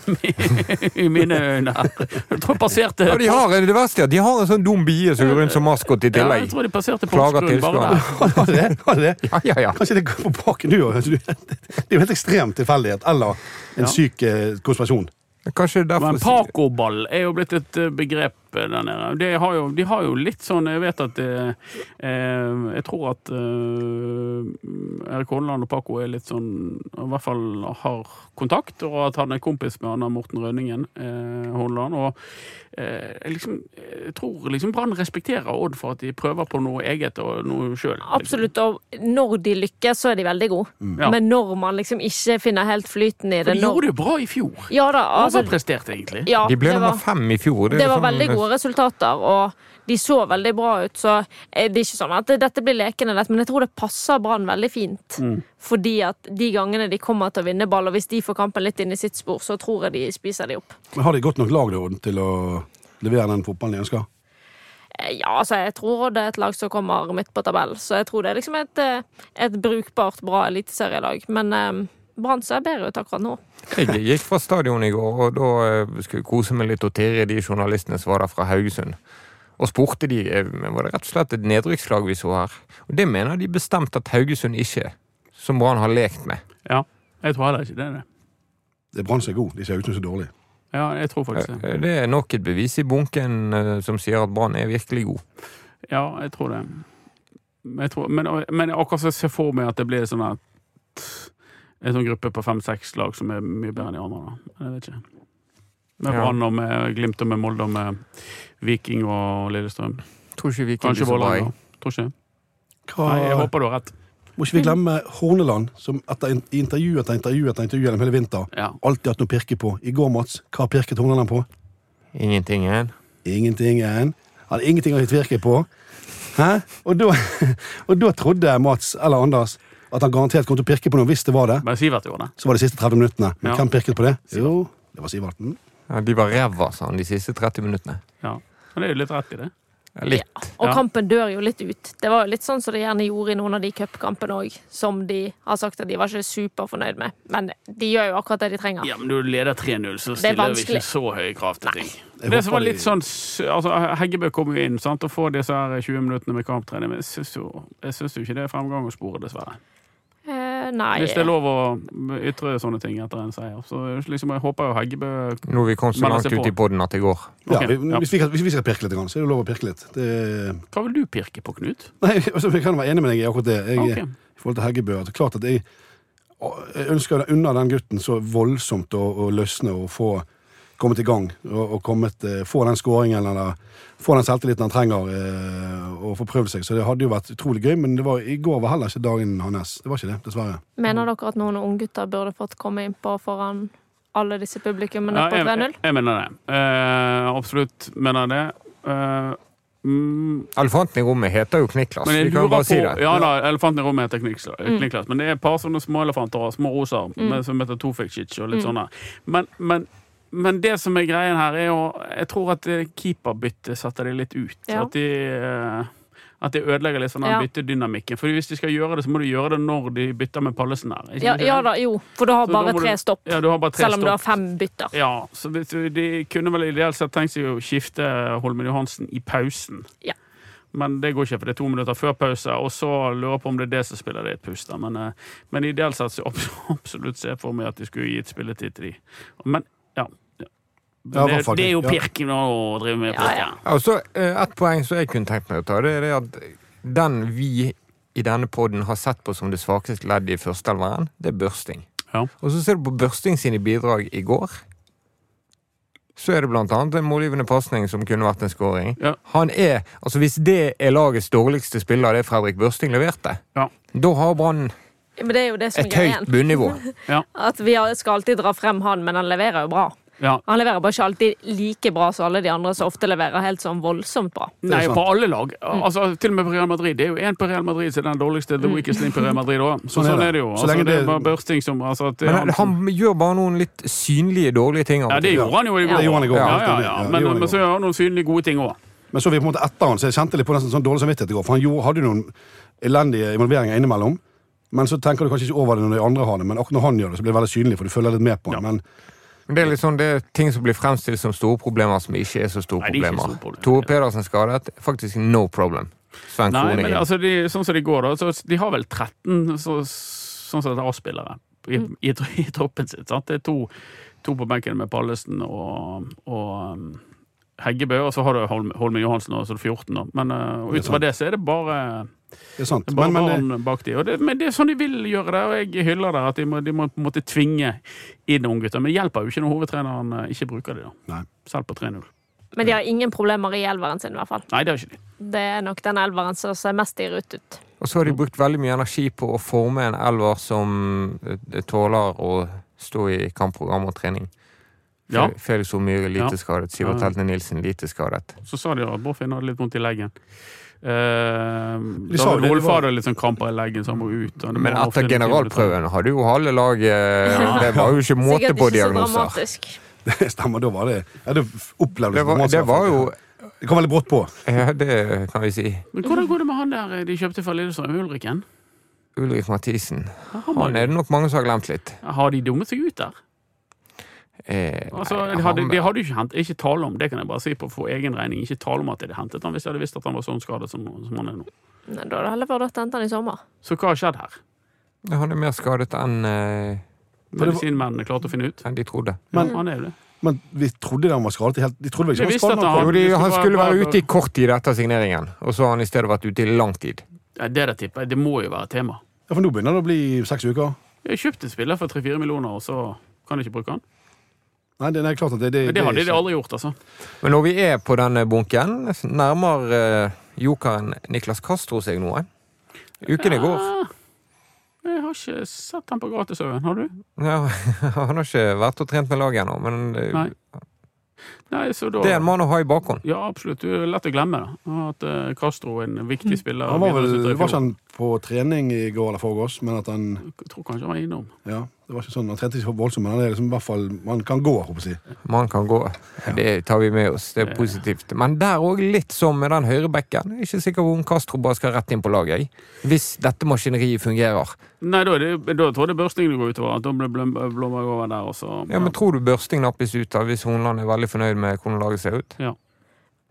S3: i mine øyne. Jeg tror jeg passerte
S4: Ja, de har, det verste er de har en sånn dum bie som går rundt som maskot i
S3: Ja, jeg
S4: tillegg.
S3: tror de passerte
S4: Klager
S3: Porsgrunn bare der.
S5: Har det? Har det?
S4: Ja, ja, ja.
S5: Kanskje det går på baken du òg? Det er jo helt ekstrem tilfeldighet. Eller en
S3: Ja.
S5: syk eh, konspirasjon.
S4: Kanskje derfor
S3: Men Pacoball er jo blitt et eh, begrep eh, der nede. De har jo, de har jo litt sånn Jeg vet at det, eh, Jeg tror at eh, Erik Holland og Paco er litt sånn I hvert fall har kontakt, og at han er kompis med Anna Morten Rønningen eh, Holland. Og eh, jeg liksom, jeg tror liksom Brann respekterer Odd for at de prøver på noe eget og noe sjøl.
S6: Absolutt. Og når de lykkes, så er de veldig gode.
S3: Ja.
S6: Men når man liksom ikke finner helt flyten i
S3: For
S6: det
S3: de
S6: når...
S3: gjorde det bra i fjor.
S6: Ja da, altså,
S3: Overprestert, egentlig.
S6: ja,
S4: De ble
S6: det
S4: nummer
S6: var,
S4: fem i fjor.
S6: det
S4: det
S6: var
S4: sånn-
S6: veldig gode resultater, og de så veldig bra ut. Så det er ikke sånn at dette blir lekende lett, men jeg tror det passer Brann veldig fint.
S3: Mm.
S6: Fordi at de gangene de kommer til å vinne ball, og hvis de får kampen litt inn i sitt spor, så tror jeg de spiser de opp.
S5: Men har de godt nok lag da, til å levere den fotballen de ønsker?
S6: Eh, Ja, altså, jeg tror det er et lag som kommer midt på tabell, så jeg tror det er liksom et, eh, et brukbart, bra eliteserielag. Men eh, Brann ser bedre ut akkurat nå.
S4: Jeg gikk fra stadion i går, og da eh, skulle jeg kose meg litt og tirre de journalistene som var der fra Haugesund. Og spurte de eh, var det rett og slett et nedrykkslag vi så her. Og det mener de bestemt at Haugesund ikke er. Som Brann har lekt med.
S3: Ja, jeg tror heller ikke det er det.
S5: Det er Brann som er god. De ser ut som så dårlig.
S3: Ja, jeg tror faktisk det.
S4: Eh, Det er nok et bevis i bunken som sier at Brann er virkelig god.
S3: Ja, jeg tror det. Men, jeg tror, men, men akkurat så ser jeg for meg at det blir sånn at en sånn gruppe på fem-seks lag som er mye bedre enn de andre. Da. Jeg vet ikke. Med
S4: Ja.
S3: Brann og med Glimt og med Molde og med Viking og Lillestrøm.
S4: Tror ikke Viking
S3: Kanskje
S4: blir så bra.
S3: Vålerenga. Tror ikke.
S5: Hva,
S3: Nei, jeg håper du har rett.
S5: Må ikke vi glemme Horneland, som etter in- intervju etter intervju etter intervju gjennom hele vinter
S3: Ja.
S5: alltid hatt noe å pirke på. I går, Mats, hva pirket Horneland på?
S4: Ingenting igjen.
S5: Ingenting igjen. Han hadde ingenting å hitte virke på. Hæ? Og da, og da trodde Mats eller Anders at han garantert kom til å pirke på noe hvis det var det.
S3: Men Sivert gjorde det.
S5: Så var det de siste 30 minuttene. Men
S3: Ja.
S5: hvem pirket på det? Jo, det var Siverten.
S4: Ja, de var ræva, sa han, de siste 30 minuttene.
S3: Ja. Men det er jo litt rett i det.
S4: Ja, Litt.
S6: Og
S3: Ja.
S6: kampen dør jo litt ut. Det var jo litt sånn som de gjerne gjorde i noen av de cupkampene òg, som de har sagt at de var ikke superfornøyd med. Men de gjør jo akkurat det de trenger.
S3: Ja, men du leder 3-0, så
S6: er
S3: stiller vi ikke så høye krav til ting. Det som var litt sånn altså, Heggebø kom jo inn sant, og får disse 20 minuttene med kamptrening, men jeg syns jo, jo ikke det er fremgang å spore, dessverre.
S6: Nei
S3: Hvis det er lov å ytre sånne ting etter en seier. Så liksom, jeg håper jo Heggebø
S4: Nå er vi kommet så langt ut i poden at det går.
S5: Ja, vi,
S3: ja.
S5: Hvis, vi, hvis vi skal pirke litt, så er det lov å pirke litt. Det,
S3: Hva vil du pirke på, Knut?
S5: nei, altså, Jeg kan være enig med deg i akkurat det. Jeg,
S3: okay.
S5: I forhold til Heggebø. at det er klart at jeg, jeg ønsker unna den gutten så voldsomt å, å løsne og få kommet i gang. Og, og kommet, eh, få den skåringen eller få den selvtilliten han trenger eh, og få prøvd seg. Så det hadde jo vært utrolig gøy, men det var, i går var heller ikke dagen hans. Det var ikke det, dessverre.
S6: Mener dere at noen unggutter burde fått komme innpå foran alle disse publikummene
S3: Ja,
S6: på 3-0?
S3: jeg, jeg mener det. Eh, absolutt mener det. Eh, mm,
S4: Elefanten i rommet heter jo Kniklas.
S3: Men
S4: Vi kan jo
S3: på,
S4: bare si det.
S3: Ja da, elefanten i rommet heter Kniklas,
S6: Mm.
S3: Kniklas. Men det er et par sånne små elefanter og små roser med, som heter Tofikcic og litt
S6: Mm.
S3: sånne. Men, men, men det som er greien her, er jo Jeg tror at keeperbyttet setter de litt ut.
S6: Ja.
S3: At de eh, at det ødelegger litt sånn den
S6: Ja.
S3: byttedynamikken. For hvis de skal gjøre det, så må de gjøre det når de bytter med Pallesen her.
S6: Ja, ja da, jo. For du har
S3: Så
S6: bare tre stopp.
S3: Ja, du har bare tre
S6: Selv om du har fem bytter.
S3: Ja, så de kunne vel ideelt sett tenkt seg å skifte Holmen Johansen i pausen.
S6: Ja.
S3: Men det går ikke, for det er to minutter før pause, og så lurer jeg på om det er det som spiller det et pust. Men, eh, men ideelt sett så absolutt ser jeg for meg at de skulle gitt spilletid til de. Men ja. Ja. Det, det er jo
S5: Ja.
S3: nå å drive med pirk.
S6: ja.
S4: Ja, så eh, Et poeng som jeg kunne tenkt meg å ta, det er at den vi i denne poden har sett på som det svakeste leddet i førsteelveren, det er børsting.
S3: Ja.
S4: Og så ser du på børsting sine bidrag i går. Så er det blant annet en målgivende pasning som kunne vært en scoring.
S3: Ja.
S4: Han er, altså Hvis det er lagets dårligste spiller, det Fredrik Børsting leverte,
S3: Ja.
S4: da har Brann
S6: Men det er jo det som er
S4: et høyt bunnivå.
S6: At vi skal alltid dra frem han, men han leverer jo bra.
S3: Ja.
S6: Han leverer bare ikke alltid like bra som alle de andre som ofte leverer helt sånn voldsomt bra.
S3: Nei, på alle lag.
S6: Mm.
S3: Altså, Til og med på Real Madrid. Det er jo én på Real Madrid som er den dårligste the weakest link på Real Madrid òg. Så
S5: Sånn er
S3: sånn
S5: det.
S3: er det jo.
S5: Så
S3: Altså, det er bare børsting som altså, at det,
S4: Men han gjør bare noen litt synlige dårlige ting.
S3: Ja, det gjorde han jo i går.
S5: Ja, i går,
S3: Ja, ja, Men, men så gjør han noen synlige gode ting òg.
S5: Men så vi på en måte etter han, så jeg kjente litt på nesten sånn dårlig samvittighet i går. For han gjorde, hadde jo noen elendige involveringer innimellom. Men så tenker du kanskje ikke over det når de andre har det. Men akkurat når han gjør det, så blir det veldig synlig, for du følger litt med på han.
S3: Ja.
S5: Men
S4: Men Det er litt sånn, det er ting som blir fremstilt som store problemer, som ikke er så store
S3: Nei, er
S4: problemer.
S3: store problemer.
S4: Tore Pedersen skadet, faktisk no problem. Sven
S3: Nei,
S4: Kroning
S3: men altså, de, sånn som de går, da. Så de har vel 13 så, sånn som er A-spillere i, i, i troppen sitt. Sant? Det er to, to på benken med Pallesen og, og Heggebø, og så har du Holmen Johansen, og så er det 14. Da. Men uh,
S5: er
S3: utover det så er det bare
S5: det er sant.
S3: Det er bare
S5: Men, men,
S3: bak de. Og det, men det er sånn de vil gjøre det, og jeg hyller det. At de må, de må på en måte tvinge inn unggutter. Men det hjelper jo ikke når hovedtreneren eh, ikke bruker de da.
S5: Nei.
S3: Selv på 3-0.
S6: Men de har ingen problemer i elveren sin, i hvert fall.
S3: Nei, det har ikke de.
S6: Det er nok den elveren som ser mest i rute ut.
S4: Og så har de brukt veldig mye energi på å forme en elver som eh, tåler å stå i kampprogram og trening.
S3: Ja.
S4: Fe- Felix Omyre lite
S3: Ja.
S4: skadet. Sivert. Heltne Nilsen lite skadet.
S3: Så sa de at Borfinn hadde litt vondt i leggen.
S5: De sa
S3: da Rolf
S5: var-
S3: hadde litt sånn kramper i leggen, så han må ut. og
S4: Men etter generalprøven hadde jo halve laget Det var jo ikke måte på diagnoser.
S5: det stemmer, da var det Jeg opplevdes
S4: Det var, det var jo
S5: Det kom veldig brått på.
S4: Ja, det kan vi si.
S3: Men hvordan går det med han der de kjøpte fra Lillestrøm, Ulriken?
S4: Ulrik Mathisen. Han er det nok mange som har glemt litt.
S3: har de dummet seg ut der?
S4: Eh,
S3: Altså,
S4: nei,
S3: de hadde,
S4: han-
S3: det hadde jo ikke hentet, ikke tale om, det kan jeg bare si på for egen regning, ikke tale om at de hadde hentet han hvis de hadde visst at han var sånn skadet som, som han er nå.
S6: Nei, Da hadde det heller vært å hente han i sommer.
S3: Så hva har skjedd her?
S4: han er mer skadet enn eh,
S3: Medisinmennene klarte å finne ut?
S4: enn de trodde.
S5: Men-
S3: han er jo det.
S5: Men vi trodde han var skadet. Helt, de trodde vel ikke han var skadet.
S3: han-
S4: de, han skulle være ute i kort tid etter signeringen, og så har han i stedet vært ute i lang tid.
S3: Ja, det der tipper jeg. Det må jo være tema.
S5: Ja, for nå begynner det å bli seks uker.
S3: Jeg kjøpte kjøpt spiller for 3-4 millioner, og så kan jeg ikke bruke han.
S5: Nei, det, nei, klart at det, det,
S3: Men det hadde
S5: er
S3: de aldri gjort, altså.
S4: Men når vi er på denne bunken, nærmer eh, jokeren Niklas Castro seg noe. Ukene går.
S3: Jeg har ikke sett han på gratisøven, har du?
S4: Ja, han har ikke vært og trent med laget ennå, men eh,
S3: Nei. Nei, så da
S4: det er en mann å ha i bakhånd.
S3: Ja, absolutt. Du er lett å glemme da. At uh, Castro er en viktig spiller.
S5: Han var vel var ikke han på trening i går eller forgårs, men at han
S3: Jeg tror kanskje han var innom.
S5: Ja, det var ikke sånn, Man trente ikke voldsomt, men det er liksom i hvert fall Man kan gå, håper jeg.
S4: Man kan gå. Det tar vi med oss. Det er positivt. Men der òg litt som med den høyrebekken. Jeg er ikke sikker på om Castro bare skal rett inn på laget. Hvis dette maskineriet fungerer.
S3: Nei, da, det, da tror jeg det er det går utover. At da blir Blomberg over der også.
S4: Ja, men Tror du børsting nappes ut av hvis Hornland er veldig fornøyd med hvordan laget ser ut? Ja.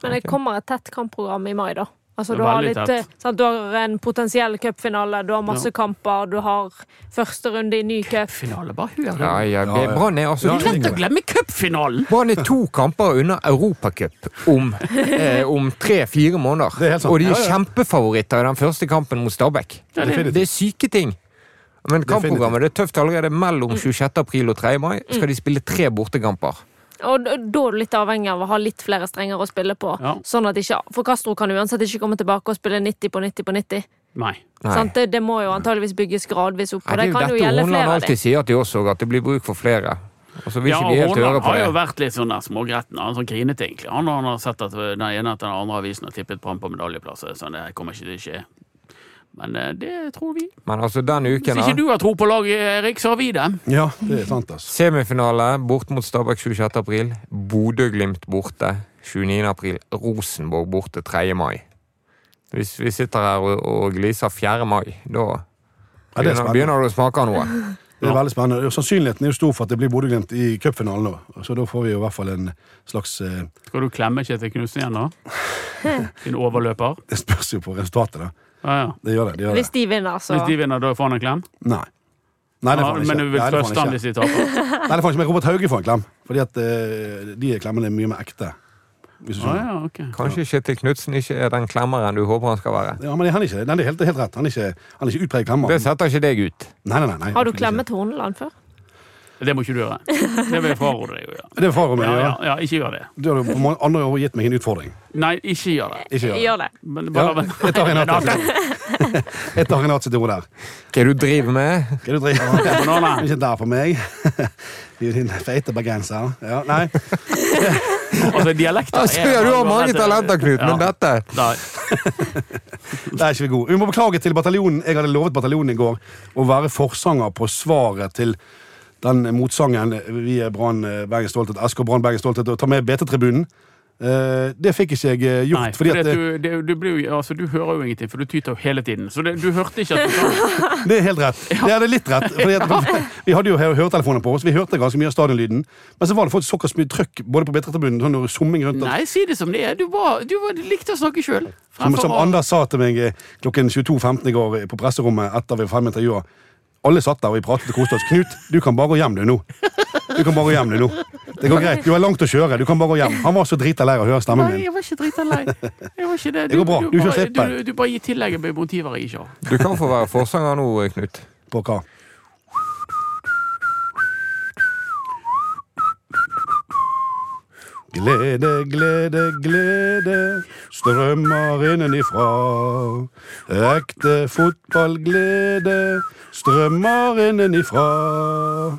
S6: Men det kommer et tett kampprogram i mai, da. Altså, du, har litt, eh, sant, du har en potensiell cupfinale, du har masse
S3: Ja.
S6: kamper, du har første runde i ny cup.
S3: Cupfinale, bare hør!
S4: Ja, ja,
S5: Ja, ja.
S4: Brann er altså
S5: Ja,
S3: Lett å glemme cupfinalen!
S4: Brann er to kamper unna Europacup om, eh, om tre-fire måneder.
S5: Det er.
S4: Og de er
S5: Ja, ja.
S4: kjempefavoritter i den første kampen mot Stabæk.
S3: Ja, det-
S4: Det er syke ting. Men kampprogrammet det er tøft allerede mellom 26. april og 3. mai. Skal de spille tre bortekamper.
S6: Og da er du litt avhengig av å ha litt flere strenger å spille på.
S3: Ja.
S6: Sånn at ikke, For Castro kan uansett ikke komme tilbake og spille 90 på 90 på 90.
S3: Nei.
S4: Nei.
S6: Sant? Det, det må jo antageligvis bygges gradvis opp, og
S4: det
S6: det kan jo gjelde flere av
S4: alltid
S6: dem.
S4: sier til oss òg, at det blir bruk for flere. Og så vil
S3: Ja,
S4: ikke
S3: og
S4: helt høre
S3: Horneland
S4: på
S3: har jo vært litt sånn der smågretten. Han sånn grinete, egentlig. Han, han har sett at den ene etter den andre avisen har tippet Brann på medaljeplasser. Sånn, det kommer ikke til å skje. Men eh, det tror vi.
S4: Men altså, den
S3: Hvis ikke du har tro på laget, Erik, så har vi det.
S5: Ja, det er sant, altså.
S4: Semifinale bort mot Stabæk 26. april. Bodø-Glimt borte 29. april. Rosenborg borte 3. mai. Hvis vi sitter her og, og gliser 4. mai, da
S5: Ja, er
S4: begynner, begynner det å smake noe.
S5: Det er veldig spennende. Sannsynligheten er jo stor for at det blir Bodø-Glimt i cupfinalen. Så da får vi jo i hvert fall en slags eh,
S3: Skal du klemme Kjetil Knutsen igjen, da? Din overløper?
S5: Det spørs jo på resultatet, da.
S3: Ja, ja.
S5: Det gjør det. det, gjør
S6: Hvis
S5: det.
S6: de vinner, så
S3: Hvis de vinner, da får han en klem?
S5: Nei. Nei, det får han ikke.
S3: men du vil
S5: Nei, det
S3: trøste
S5: han
S3: hvis de taper?
S5: Nei, det får han ikke. Men Robert Hauge får en klem. Fordi at eh, de klemmene er mye mer ekte. Hvis du
S3: Ah,
S5: skjønner.
S3: ja, ok.
S4: Kanskje Kjetil Knutsen ikke er den klemmeren du håper han skal være.
S5: Ja, men han er ikke, nei, det er helt, helt rett. Han er ikke, han er ikke utpreget klemmer.
S4: Det setter ikke deg ut.
S5: Nei, nei, nei, nei,
S6: Har du klemmet Horneland før?
S3: Det må ikke du gjøre. Det vil jeg fraråde deg å gjøre.
S5: Det vil jeg
S3: Ja,
S5: gjøre.
S3: ja, ja, ikke gjør det.
S5: Du har jo på mange andre år gitt meg en utfordring.
S3: Nei, ikke gjør det.
S5: Ikke gjør det.
S6: Gjør det.
S3: Men
S5: Ja, jeg tar en sitt- jeg tar Renate sitt ord der.
S4: Hva er det du driver med?
S5: Hva er du driver med?
S3: Banana.
S5: Ikke der for meg. Din feite bergenser. Ja, nei.
S3: altså, dialekter
S4: Altså, ja, du har mange talenter, Knut, men dette
S3: Nei.
S5: det er ikke vi gode. Vi må beklage til bataljonen. Jeg hadde lovet bataljonen i går å være forsanger på svaret til den motsangen vi er Brann eh, Bergen Stolthet, SK Brann Bergen Stolthet, og ta med BT-tribunen. Eh, det fikk ikke jeg eh, gjort.
S3: Nei,
S5: fordi at det,
S3: du, det, du, blir altså, du hører jo ingenting, for du tyter jo hele tiden. Så det, du hørte ikke at du sa det.
S5: er helt rett. Det er litt rett. At, vi hadde jo hø- høretelefoner på oss, vi hørte ganske mye av stadionlyden. Men så var det faktisk såpass mye trykk både på BT-tribunen sånn noe summing rundt.
S3: Nei, si det som det er. Du, var, du, var, likte å snakke sjøl.
S5: Som, som Anders sa til meg klokken 22.15 i går på presserommet etter vi var ferdig med intervjuet. Alle satt der og vi pratet og koste oss. Knut, du kan bare gå hjem du nå. Du kan bare gå hjem du nå. Det går greit. Du har langt å kjøre. Du kan bare gå hjem. Han var så drita lei av å høre stemmen min.
S3: Nei, jeg var ikke drita lei. Jeg var ikke det.
S5: Det går bra. Du du,
S3: bare,
S5: slipp
S3: du, du bare gir tillegget med motiver jeg ikke har.
S4: Du kan få være forsanger nå, Knut.
S5: På hva? Glede, glede, glede strømmer innenifra. Ekte fotballglede strømmer innenifra.